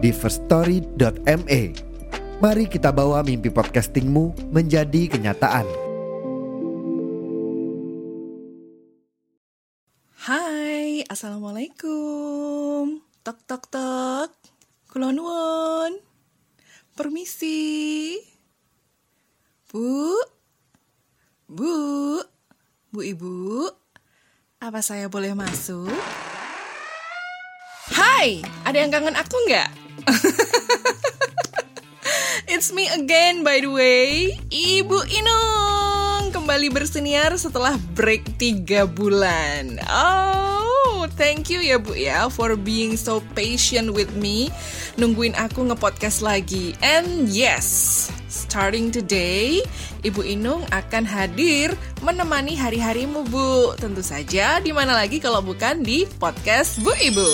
di firststory.me. Mari kita bawa mimpi podcastingmu menjadi kenyataan. Hai, Assalamualaikum Tok tok tok Kulonwon Permisi Bu Bu Bu ibu Apa saya boleh masuk? Hai, ada yang kangen aku nggak? It's me again by the way. Ibu Inung Kembali berseniar setelah break 3 bulan. Oh, thank you ya Bu ya For being so patient with me. Nungguin aku ngepodcast lagi. And yes, starting today Ibu Inung akan hadir menemani hari-harimu Bu. Tentu saja di mana lagi kalau bukan di podcast Bu Ibu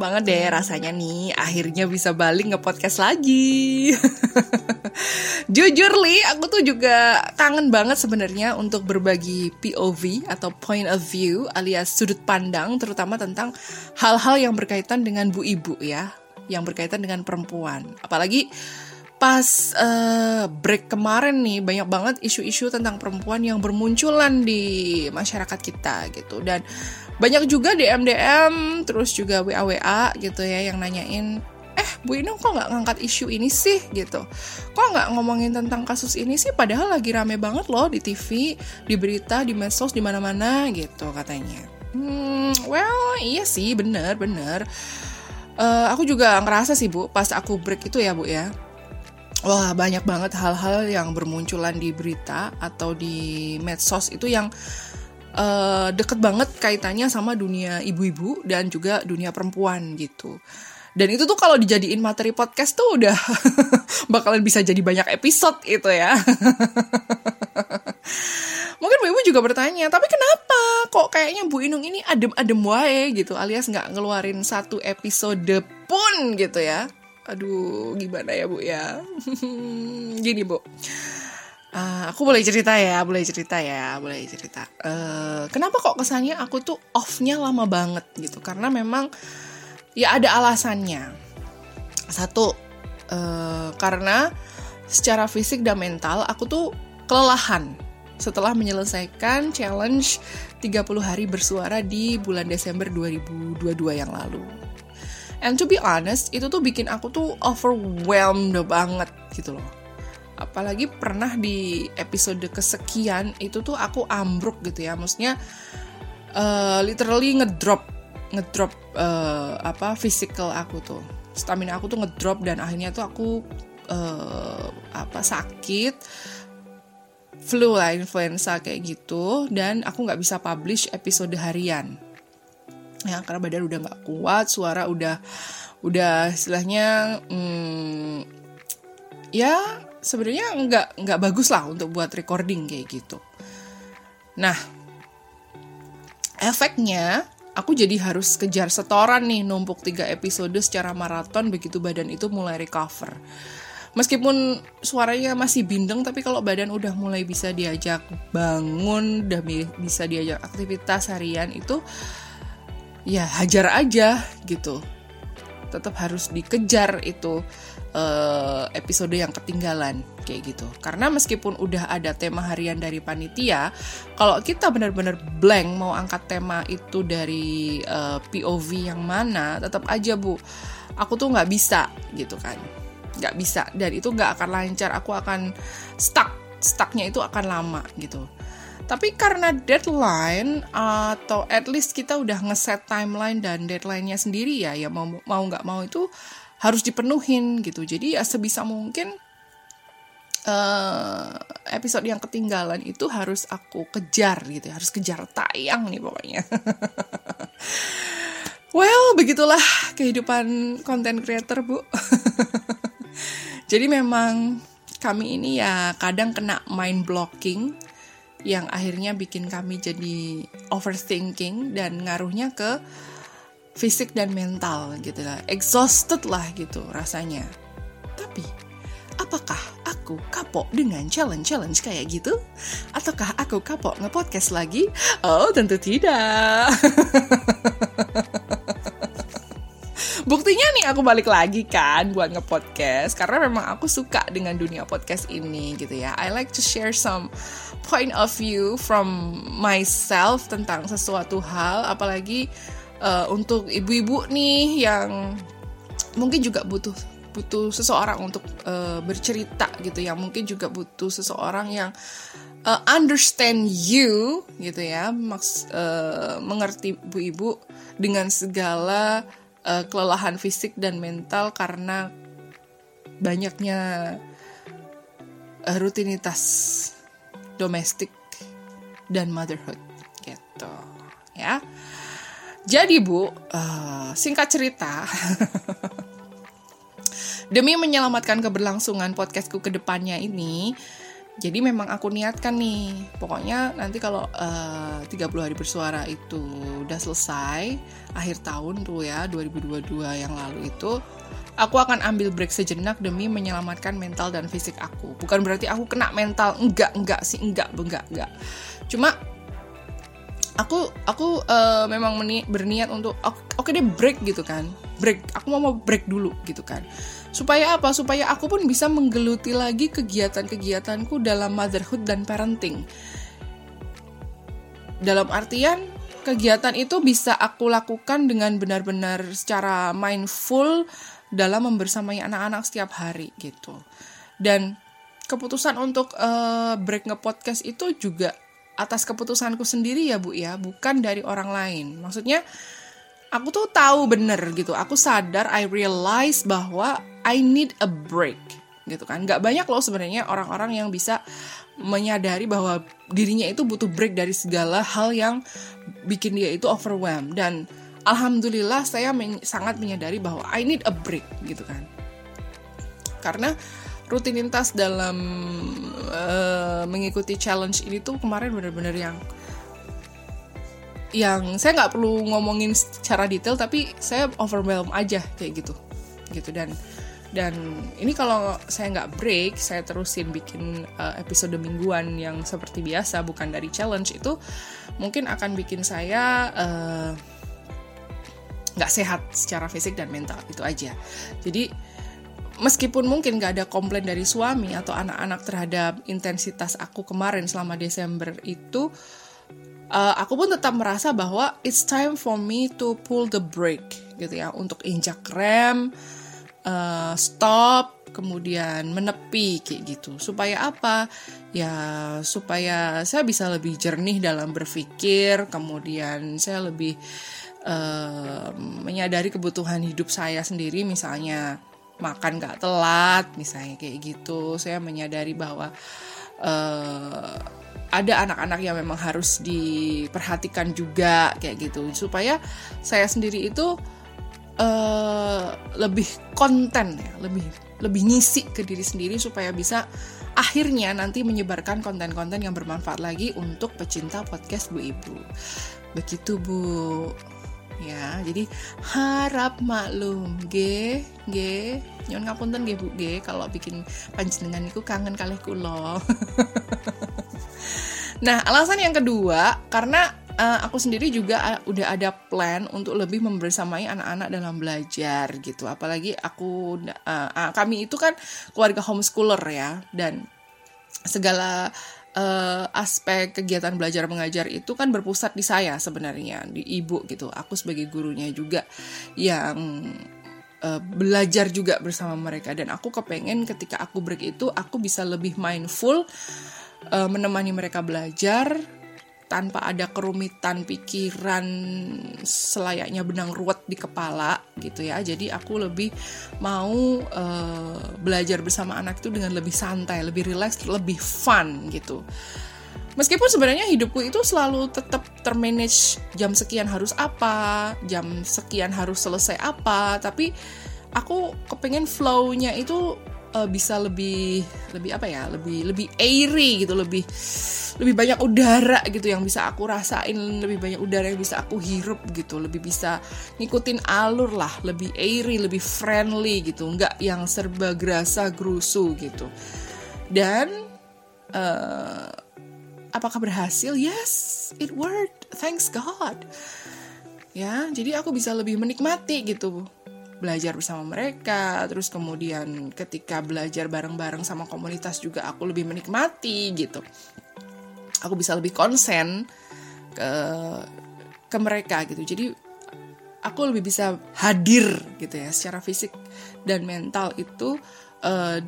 seneng banget deh rasanya nih akhirnya bisa balik nge-podcast lagi. Jujur li, aku tuh juga kangen banget sebenarnya untuk berbagi POV atau point of view alias sudut pandang terutama tentang hal-hal yang berkaitan dengan Bu Ibu ya, yang berkaitan dengan perempuan. Apalagi pas eh, break kemarin nih banyak banget isu-isu tentang perempuan yang bermunculan di masyarakat kita gitu dan banyak juga DM DM terus juga WA WA gitu ya yang nanyain eh Bu Inung kok nggak ngangkat isu ini sih? gitu. Kok nggak ngomongin tentang kasus ini sih? Padahal lagi rame banget loh di TV di berita di medsos di mana-mana gitu katanya. Hmm well iya sih bener bener. Eh, aku juga ngerasa sih Bu pas aku break itu ya Bu ya. Wah banyak banget hal-hal yang bermunculan di berita atau di medsos itu yang uh, deket banget kaitannya sama dunia ibu-ibu dan juga dunia perempuan gitu. Dan itu tuh kalau dijadiin materi podcast tuh udah bakalan bisa jadi banyak episode itu ya. Mungkin Bu Ibu juga bertanya, tapi kenapa kok kayaknya Bu Inung ini adem-adem wae gitu, alias nggak ngeluarin satu episode pun gitu ya. Aduh, gimana ya Bu ya? Gini Bu, Uh, aku boleh cerita ya, boleh cerita ya, boleh cerita. Uh, kenapa kok kesannya aku tuh off-nya lama banget gitu? Karena memang ya ada alasannya. Satu, uh, karena secara fisik dan mental aku tuh kelelahan setelah menyelesaikan challenge 30 hari bersuara di bulan Desember 2022 yang lalu. And to be honest, itu tuh bikin aku tuh overwhelmed banget gitu loh apalagi pernah di episode kesekian itu tuh aku ambruk gitu ya. Maksudnya uh, literally ngedrop ngedrop uh, apa physical aku tuh. Stamina aku tuh ngedrop dan akhirnya tuh aku uh, apa sakit. Flu lah influenza kayak gitu. Dan aku nggak bisa publish episode harian. Ya karena badan udah nggak kuat suara udah udah istilahnya hmm, ya sebenarnya nggak nggak bagus lah untuk buat recording kayak gitu. Nah, efeknya aku jadi harus kejar setoran nih numpuk tiga episode secara maraton begitu badan itu mulai recover. Meskipun suaranya masih bindeng tapi kalau badan udah mulai bisa diajak bangun, udah bisa diajak aktivitas harian itu ya hajar aja gitu. Tetap harus dikejar itu uh, episode yang ketinggalan kayak gitu. Karena meskipun udah ada tema harian dari panitia, kalau kita benar-benar blank mau angkat tema itu dari uh, POV yang mana, tetap aja bu, aku tuh nggak bisa gitu kan, nggak bisa dan itu nggak akan lancar. Aku akan stuck, stucknya itu akan lama gitu. Tapi karena deadline atau at least kita udah ngeset timeline dan deadline-nya sendiri ya, ya mau mau nggak mau itu harus dipenuhin gitu. Jadi ya sebisa mungkin uh, episode yang ketinggalan itu harus aku kejar gitu, ya. harus kejar tayang nih pokoknya. well, begitulah kehidupan content creator bu. Jadi memang kami ini ya kadang kena mind blocking yang akhirnya bikin kami jadi overthinking dan ngaruhnya ke fisik dan mental gitu lah. Exhausted lah gitu rasanya. Tapi apakah aku kapok dengan challenge-challenge kayak gitu? Ataukah aku kapok nge-podcast lagi? Oh, tentu tidak. Buktinya nih aku balik lagi kan buat nge-podcast karena memang aku suka dengan dunia podcast ini gitu ya. I like to share some point of view from myself tentang sesuatu hal apalagi uh, untuk ibu-ibu nih yang mungkin juga butuh butuh seseorang untuk uh, bercerita gitu ya. Mungkin juga butuh seseorang yang uh, understand you gitu ya. Maks uh, mengerti ibu-ibu dengan segala uh, kelelahan fisik dan mental karena banyaknya rutinitas domestik dan motherhood gitu ya. Jadi Bu, uh, singkat cerita demi menyelamatkan keberlangsungan podcastku ke depannya ini, jadi memang aku niatkan nih, pokoknya nanti kalau uh, 30 hari bersuara itu udah selesai, akhir tahun tuh ya, 2022 yang lalu itu, aku akan ambil break sejenak demi menyelamatkan mental dan fisik aku. Bukan berarti aku kena mental, enggak, enggak sih, enggak, enggak, enggak. Cuma aku aku uh, memang berniat untuk oke okay deh break gitu kan. Break aku mau mau break dulu gitu kan. Supaya apa? Supaya aku pun bisa menggeluti lagi kegiatan-kegiatanku dalam motherhood dan parenting. Dalam artian kegiatan itu bisa aku lakukan dengan benar-benar secara mindful dalam membersamai anak-anak setiap hari gitu. Dan keputusan untuk uh, break nge-podcast itu juga atas keputusanku sendiri ya bu ya. Bukan dari orang lain. Maksudnya aku tuh tahu bener gitu. Aku sadar I realize bahwa I need a break gitu kan. Nggak banyak loh sebenarnya orang-orang yang bisa menyadari bahwa dirinya itu butuh break dari segala hal yang bikin dia itu overwhelmed. Dan alhamdulillah saya men sangat menyadari bahwa I need a break gitu kan. Karena rutinitas dalam uh, mengikuti challenge ini tuh kemarin bener-bener yang yang saya nggak perlu ngomongin secara detail tapi saya overwhelm aja kayak gitu gitu. Dan dan ini kalau saya nggak break saya terusin bikin uh, episode mingguan yang seperti biasa bukan dari challenge itu mungkin akan bikin saya nggak uh, sehat secara fisik dan mental itu aja. Jadi meskipun mungkin gak ada komplain dari suami atau anak-anak terhadap intensitas aku kemarin selama Desember itu, uh, aku pun tetap merasa bahwa it's time for me to pull the brake gitu ya untuk injak rem, uh, stop, kemudian menepi kayak gitu. Supaya apa? Ya supaya saya bisa lebih jernih dalam berpikir, kemudian saya lebih uh, menyadari kebutuhan hidup saya sendiri misalnya makan gak telat misalnya kayak gitu. Saya menyadari bahwa uh, ada anak-anak yang memang harus diperhatikan juga kayak gitu. Supaya saya sendiri itu uh, lebih konten ya lebih lebih ngisi ke diri sendiri supaya bisa akhirnya nanti menyebarkan konten-konten yang bermanfaat lagi untuk pecinta podcast Bu Ibu. Begitu Bu ya jadi harap maklum. G g. Nyon ngapunten g bu g kalau bikin panjenengan itu kangen kali kulo nah alasan yang kedua karena uh, aku sendiri juga uh, udah ada plan untuk lebih membersamai anak-anak dalam belajar gitu. Apalagi aku uh, kami itu kan keluarga homeschooler ya dan segala uh, aspek kegiatan belajar mengajar itu kan berpusat di saya sebenarnya di ibu gitu. Aku sebagai gurunya juga yang uh, belajar juga bersama mereka. Dan aku kepengen ketika aku break itu aku bisa lebih mindful uh, menemani mereka belajar tanpa ada kerumitan pikiran selayaknya benang ruwet di kepala gitu ya. Jadi aku lebih mau uh, belajar bersama anak itu dengan lebih santai, lebih rileks, lebih fun gitu. Meskipun sebenarnya hidupku itu selalu tetap termanage jam sekian harus apa, jam sekian harus selesai apa, tapi aku kepengen flow-nya itu uh, bisa lebih lebih apa ya? Lebih lebih airy gitu lebih lebih banyak udara gitu yang bisa aku rasain lebih banyak udara yang bisa aku hirup gitu lebih bisa ngikutin alur lah lebih airy lebih friendly gitu nggak yang serba gerasa gerusu gitu. Dan uh, apakah berhasil? Yes it worked. Thanks God. Ya jadi aku bisa lebih menikmati gitu belajar bersama mereka terus kemudian ketika belajar bareng-bareng sama komunitas juga aku lebih menikmati gitu. Aku bisa lebih konsen ke ke mereka gitu. Jadi aku lebih bisa hadir gitu ya secara fisik dan mental itu uh,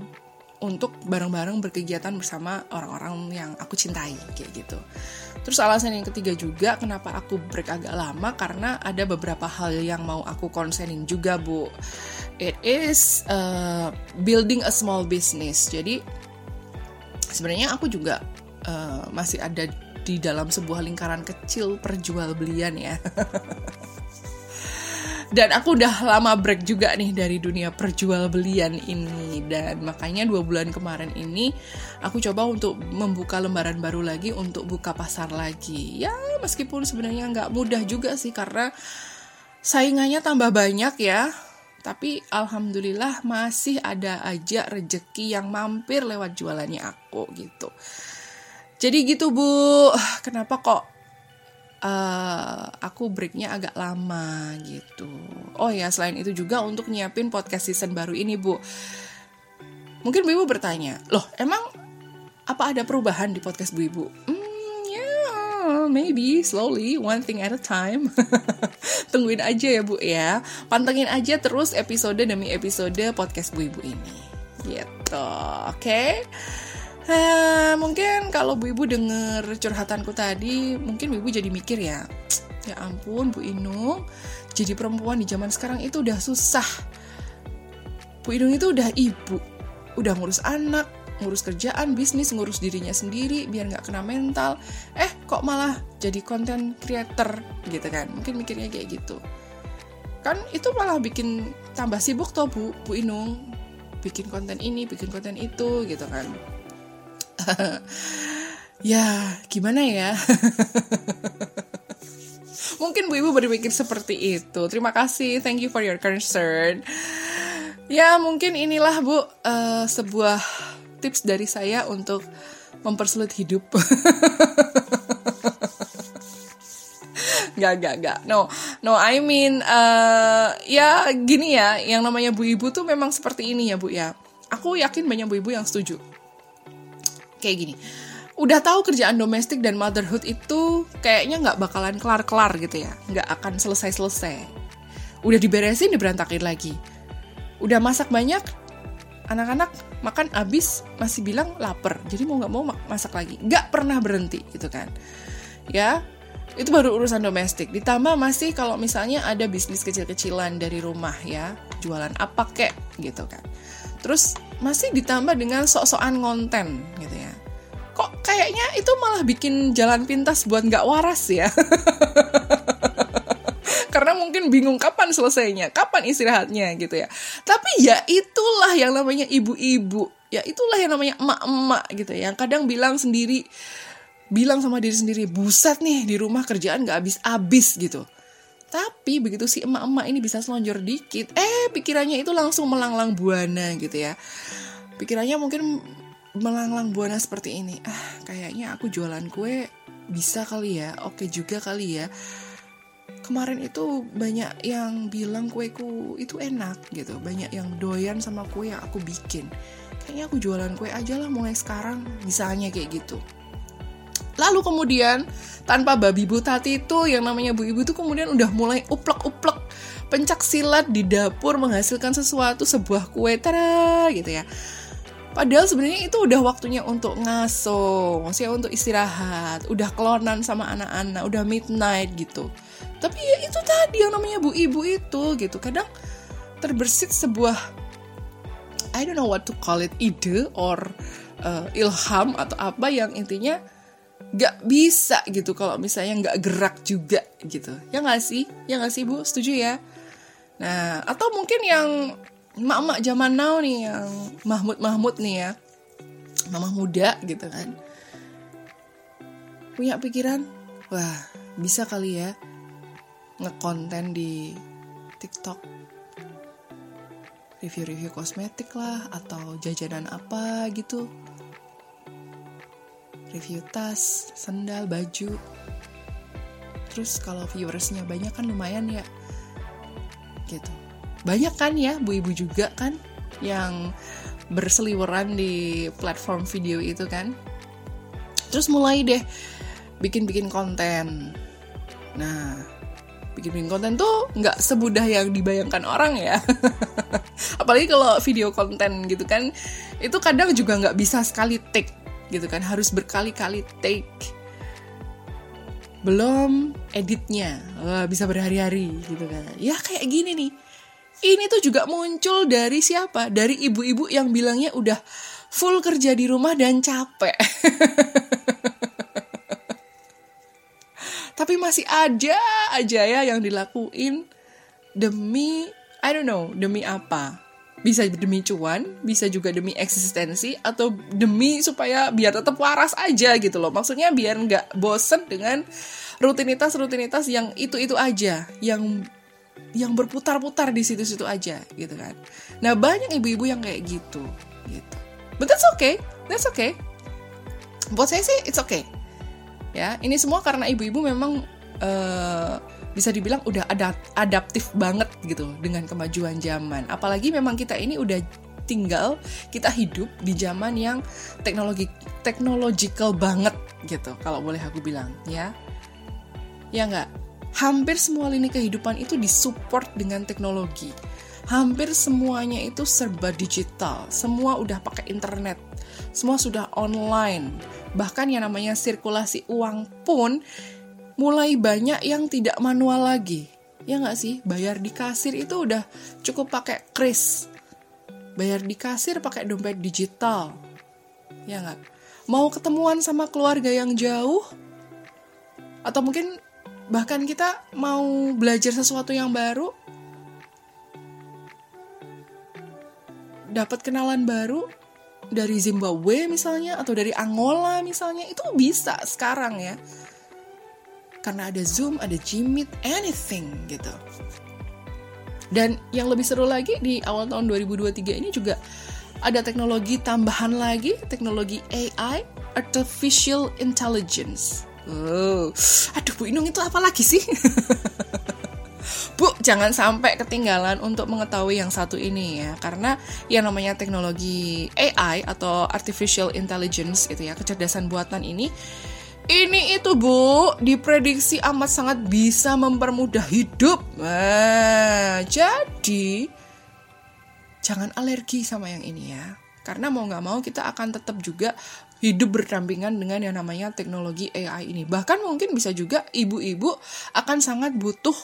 untuk bareng-bareng berkegiatan bersama orang-orang yang aku cintai kayak gitu. Terus alasan yang ketiga juga kenapa aku break agak lama karena ada beberapa hal yang mau aku konsenin juga bu. It is uh, building a small business. Jadi sebenarnya aku juga uh, masih ada di dalam sebuah lingkaran kecil perjualbelian ya. dan aku udah lama break juga nih dari dunia perjualbelian ini. Dan makanya dua bulan kemarin ini aku coba untuk membuka lembaran baru lagi untuk buka pasar lagi. Ya meskipun sebenarnya nggak mudah juga sih karena saingannya tambah banyak ya. Tapi alhamdulillah masih ada aja rejeki yang mampir lewat jualannya aku gitu. Jadi gitu bu. Kenapa kok uh, aku breaknya agak lama gitu. Oh ya, selain itu juga untuk nyiapin podcast season baru ini, Bu. Mungkin Bu Ibu bertanya, loh emang apa ada perubahan di podcast Bu Ibu? Hmm, yeah, maybe slowly, one thing at a time. Tungguin aja ya Bu ya. Pantengin aja terus episode demi episode podcast Bu Ibu ini. Gitu, oke? Okay? Eh, mungkin kalau Bu Ibu denger curhatanku tadi, mungkin Bu Ibu jadi mikir ya, ya ampun Bu Inung, jadi perempuan di zaman sekarang itu udah susah. Bu Inung itu udah ibu, udah ngurus anak, ngurus kerjaan, bisnis, ngurus dirinya sendiri biar nggak kena mental. Eh, kok malah jadi content creator gitu kan? Mungkin mikirnya kayak gitu. Kan itu malah bikin tambah sibuk toh Bu, Bu Inung. Bikin konten ini, bikin konten itu gitu kan ya, gimana ya? Mungkin Bu Ibu berpikir seperti itu. Terima kasih, thank you for your concern. Ya, mungkin inilah Bu uh, sebuah tips dari saya untuk mempersulit hidup. gak, gak, gak. No, no, I mean, uh, ya gini ya, yang namanya Bu Ibu tuh memang seperti ini ya Bu ya. Aku yakin banyak Bu Ibu yang setuju kayak gini. Udah tahu kerjaan domestik dan motherhood itu kayaknya nggak bakalan kelar-kelar gitu ya. Nggak akan selesai-selesai. Udah diberesin diberantakin lagi. Udah masak banyak anak-anak makan abis masih bilang lapar. Jadi mau nggak mau masak lagi. Nggak pernah berhenti gitu kan. Ya itu baru urusan domestik. Ditambah masih kalau misalnya ada bisnis kecil-kecilan dari rumah ya jualan apa kek gitu kan. Terus masih ditambah dengan sok-sokan konten gitu ya kok kayaknya itu malah bikin jalan pintas buat nggak waras ya karena mungkin bingung kapan selesainya, kapan istirahatnya gitu ya. Tapi ya itulah yang namanya ibu-ibu, ya itulah yang namanya emak-emak gitu ya. Yang kadang bilang sendiri, bilang sama diri sendiri, buset nih di rumah kerjaan nggak habis-habis gitu. Tapi begitu si emak-emak ini bisa selonjor dikit, eh pikirannya itu langsung melanglang buana gitu ya. Pikirannya mungkin melanglang buana seperti ini. Ah, kayaknya aku jualan kue bisa kali ya, oke juga kali ya. Kemarin itu banyak yang bilang kueku itu enak gitu, banyak yang doyan sama kue yang aku bikin. Kayaknya aku jualan kue aja lah mulai sekarang, misalnya kayak gitu. Lalu kemudian tanpa babi bu tati itu yang namanya bu ibu tuh kemudian udah mulai uplek-uplek pencak silat di dapur menghasilkan sesuatu sebuah kue tara gitu ya. Padahal sebenarnya itu udah waktunya untuk ngaso, maksudnya untuk istirahat, udah kelonan sama anak-anak, udah midnight gitu. Tapi ya itu tadi yang namanya bu ibu itu gitu. Kadang terbersit sebuah I don't know what to call it ide or uh, ilham atau apa yang intinya gak bisa gitu kalau misalnya gak gerak juga gitu. Ya gak sih? Ya gak sih bu? Setuju ya? Nah atau mungkin yang mak-mak zaman now nih yang Mahmud-Mahmud nih ya. Mama muda gitu kan. Punya pikiran wah bisa kali ya ngekonten di TikTok. Review-review kosmetik lah atau jajanan apa gitu. Review tas, sandal, baju. Terus kalau viewersnya banyak kan lumayan ya gitu banyak kan ya bu ibu juga kan yang berseliweran di platform video itu kan. Terus mulai deh bikin-bikin konten. Nah bikin-bikin konten tuh nggak semudah yang dibayangkan orang ya. Apalagi kalau video konten gitu kan itu kadang juga nggak bisa sekali take gitu kan harus berkali-kali take. Belum editnya Wah, bisa berhari-hari gitu kan. Ya kayak gini nih ini tuh juga muncul dari siapa? Dari ibu-ibu yang bilangnya udah full kerja di rumah dan capek. Tapi masih ada aja ya yang dilakuin demi I don't know, demi apa? Bisa demi cuan, bisa juga demi eksistensi atau demi supaya biar tetap waras aja gitu loh. Maksudnya biar nggak bosen dengan rutinitas-rutinitas yang itu-itu aja, yang yang berputar-putar di situ-situ aja gitu kan. Nah banyak ibu-ibu yang kayak gitu gitu. But that's okay, that's okay. Buat saya sih it's okay. Ya ini semua karena ibu-ibu memang uh, bisa dibilang udah ada adaptif banget gitu dengan kemajuan zaman. Apalagi memang kita ini udah tinggal kita hidup di zaman yang teknologi technological banget gitu kalau boleh aku bilang ya ya nggak hampir semua lini kehidupan itu disupport dengan teknologi. Hampir semuanya itu serba digital, semua udah pakai internet, semua sudah online. Bahkan yang namanya sirkulasi uang pun mulai banyak yang tidak manual lagi. Ya nggak sih? Bayar di kasir itu udah cukup pakai kris. Bayar di kasir pakai dompet digital. Ya nggak? Mau ketemuan sama keluarga yang jauh? Atau mungkin bahkan kita mau belajar sesuatu yang baru dapat kenalan baru dari Zimbabwe misalnya atau dari Angola misalnya itu bisa sekarang ya karena ada Zoom, ada Gmeet, anything gitu. Dan yang lebih seru lagi di awal tahun 2023 ini juga ada teknologi tambahan lagi, teknologi AI, artificial intelligence. Oh, aduh Bu Inung itu apa lagi sih? Bu, jangan sampai ketinggalan untuk mengetahui yang satu ini ya, karena yang namanya teknologi AI atau artificial intelligence gitu ya, kecerdasan buatan ini ini itu Bu, diprediksi amat sangat bisa mempermudah hidup. Nah, jadi jangan alergi sama yang ini ya. Karena mau nggak mau kita akan tetap juga hidup berdampingan dengan yang namanya teknologi AI ini. Bahkan mungkin bisa juga ibu-ibu akan sangat butuh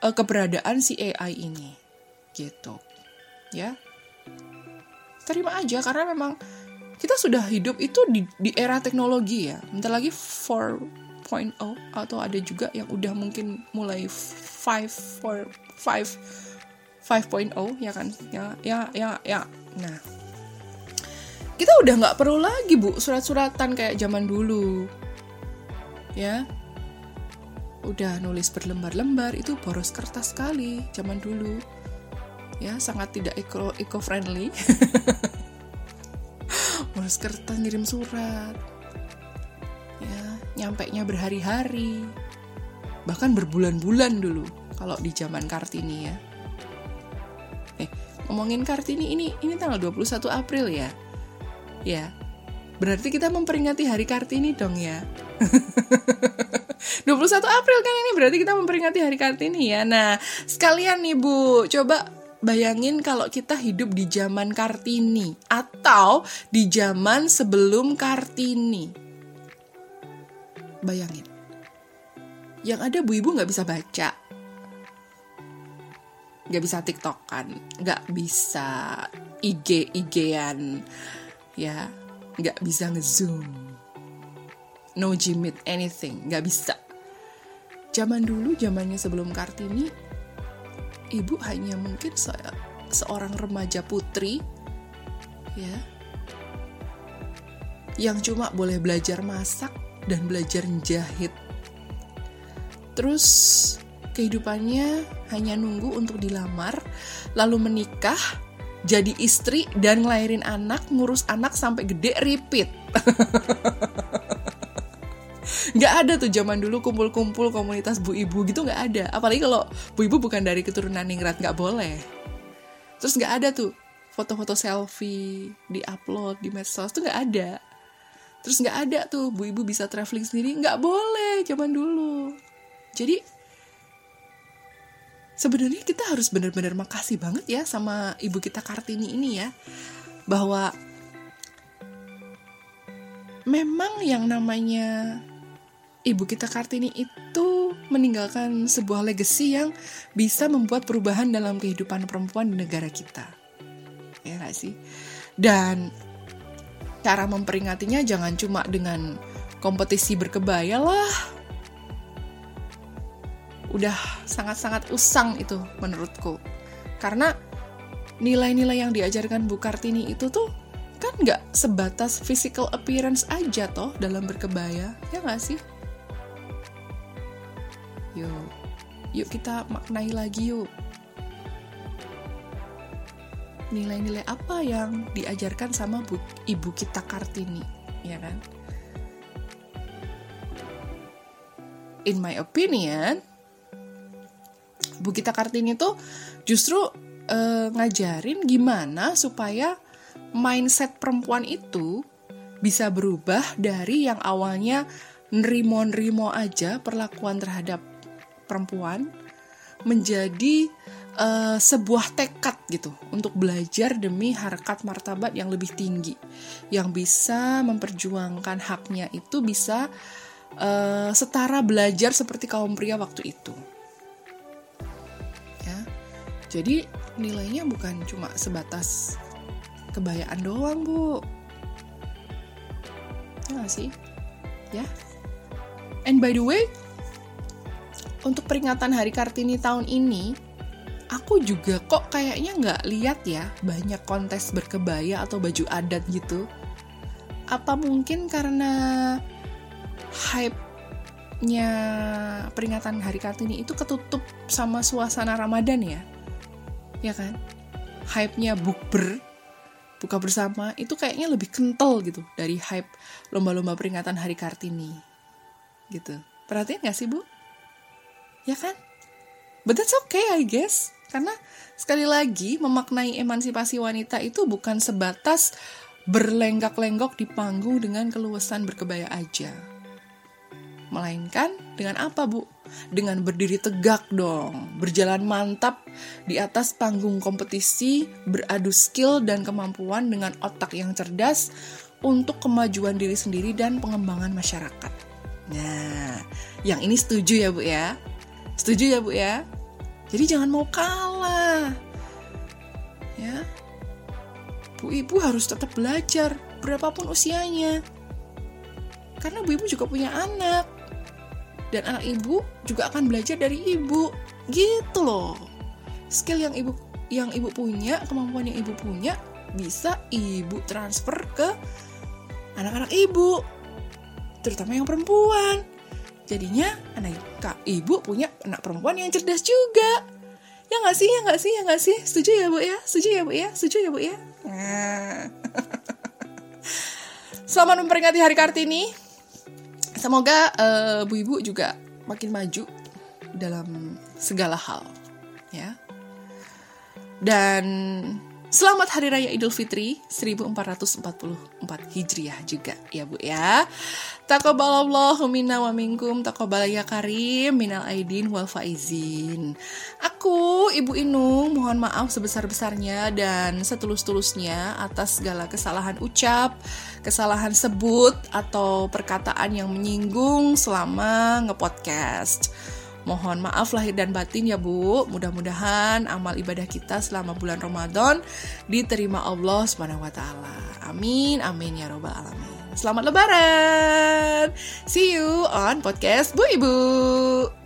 uh, keberadaan si AI ini. Gitu. Ya. Terima aja karena memang kita sudah hidup itu di, di era teknologi ya. Bentar lagi 4.0 atau ada juga yang udah mungkin mulai 5 4 5 5.0 ya kan. Ya ya ya ya. Nah, kita udah nggak perlu lagi bu surat-suratan kayak zaman dulu. Ya. Udah nulis berlembar-lembar itu boros kertas sekali zaman dulu. Ya sangat tidak eco eco friendly boros kertas ngirim surat. Ya nyampe nya berhari-hari. Bahkan berbulan-bulan dulu kalau di zaman kartini ya. Eh ngomongin kartini ini ini tanggal 21 April ya Ya, berarti kita memperingati Hari Kartini dong ya. 21 April kan ini berarti kita memperingati Hari Kartini ya. Nah, sekalian nih Bu, coba bayangin kalau kita hidup di zaman Kartini atau di zaman sebelum Kartini. Bayangin. Yang ada bu ibu nggak bisa baca, nggak bisa tiktokan, nggak bisa IG IG-an, ya, nggak bisa ngezoom, no Gmeet anything, nggak bisa. Zaman dulu, zamannya sebelum Kartini, ibu hanya mungkin se seorang remaja putri, ya, yang cuma boleh belajar masak dan belajar jahit. Terus kehidupannya hanya nunggu untuk dilamar, lalu menikah, jadi istri dan ngelahirin anak, ngurus anak sampai gede repeat. Gak ada tuh zaman dulu kumpul-kumpul komunitas bu ibu gitu gak ada. Apalagi kalau bu ibu bukan dari keturunan ningrat gak boleh. Terus gak ada tuh foto-foto selfie di upload di medsos tuh gak ada. Terus gak ada tuh bu ibu bisa traveling sendiri gak boleh zaman dulu. Jadi sebenarnya kita harus benar-benar makasih banget ya sama ibu kita Kartini ini ya bahwa memang yang namanya ibu kita Kartini itu meninggalkan sebuah legacy yang bisa membuat perubahan dalam kehidupan perempuan di negara kita. Ya gak sih? Dan cara memperingatinya jangan cuma dengan kompetisi berkebaya lah udah sangat-sangat usang itu menurutku. Karena nilai-nilai yang diajarkan Bu Kartini itu tuh kan nggak sebatas physical appearance aja toh dalam berkebaya ya nggak sih? Yuk yuk kita maknai lagi yuk. Nilai-nilai apa yang diajarkan sama bu, ibu kita Kartini ya kan? In my opinion Bu Gita Kartini tuh justru uh, ngajarin gimana supaya mindset perempuan itu bisa berubah dari yang awalnya nerimo-nerimo aja perlakuan terhadap perempuan menjadi uh, sebuah tekad gitu untuk belajar demi harkat martabat yang lebih tinggi yang bisa memperjuangkan haknya itu bisa uh, setara belajar seperti kaum pria waktu itu. Jadi nilainya bukan cuma sebatas kebayaan doang bu. Ya gak sih? Ya. And by the way, untuk peringatan Hari Kartini tahun ini, aku juga kok kayaknya nggak lihat ya banyak kontes berkebaya atau baju adat gitu. Apa mungkin karena hype-nya peringatan Hari Kartini itu ketutup sama suasana Ramadan ya? Ya kan? Hype-nya bukber buka bersama itu kayaknya lebih kental gitu dari hype lomba-lomba peringatan Hari Kartini. Gitu. Perhatian gak sih bu? Ya kan? But that's okay I guess. Karena sekali lagi memaknai emansipasi wanita itu bukan sebatas berlenggak-lenggok di panggung dengan keluasan berkebaya aja melainkan dengan apa bu dengan berdiri tegak dong, berjalan mantap di atas panggung kompetisi, beradu skill dan kemampuan dengan otak yang cerdas untuk kemajuan diri sendiri dan pengembangan masyarakat. Nah, yang ini setuju ya Bu ya? Setuju ya Bu ya? Jadi jangan mau kalah. Ya. Bu Ibu harus tetap belajar berapapun usianya. Karena Bu Ibu juga punya anak dan anak ibu juga akan belajar dari ibu. Gitu loh. Skill yang ibu yang ibu punya kemampuan yang ibu punya bisa ibu transfer ke anak-anak ibu. Terutama yang perempuan. Jadinya anak kak ibu punya anak perempuan yang cerdas juga. Ya nggak sih ya nggak sih ya nggak sih? Setuju ya bu ya? Setuju ya bu ya? Setuju ya bu ya? Nah. Selamat memperingati Hari Kartini semoga uh, bu ibu juga makin maju dalam segala hal ya. Dan Selamat Hari Raya Idul Fitri 1444 Hijriah juga ya Bu ya. Taqabbalallahu minna wa minkum taqabbal ya karim minal aidin wal faizin. Aku Ibu Inung mohon maaf sebesar-besarnya dan setulus-tulusnya atas segala kesalahan ucap, kesalahan sebut atau perkataan yang menyinggung selama ngepodcast. Mohon maaf lahir dan batin ya Bu. Mudah-mudahan amal ibadah kita selama bulan Ramadan diterima Allah Subhanahu. Amin amin ya robbal alamin. Selamat lebaran. See you on podcast Bu Ibu.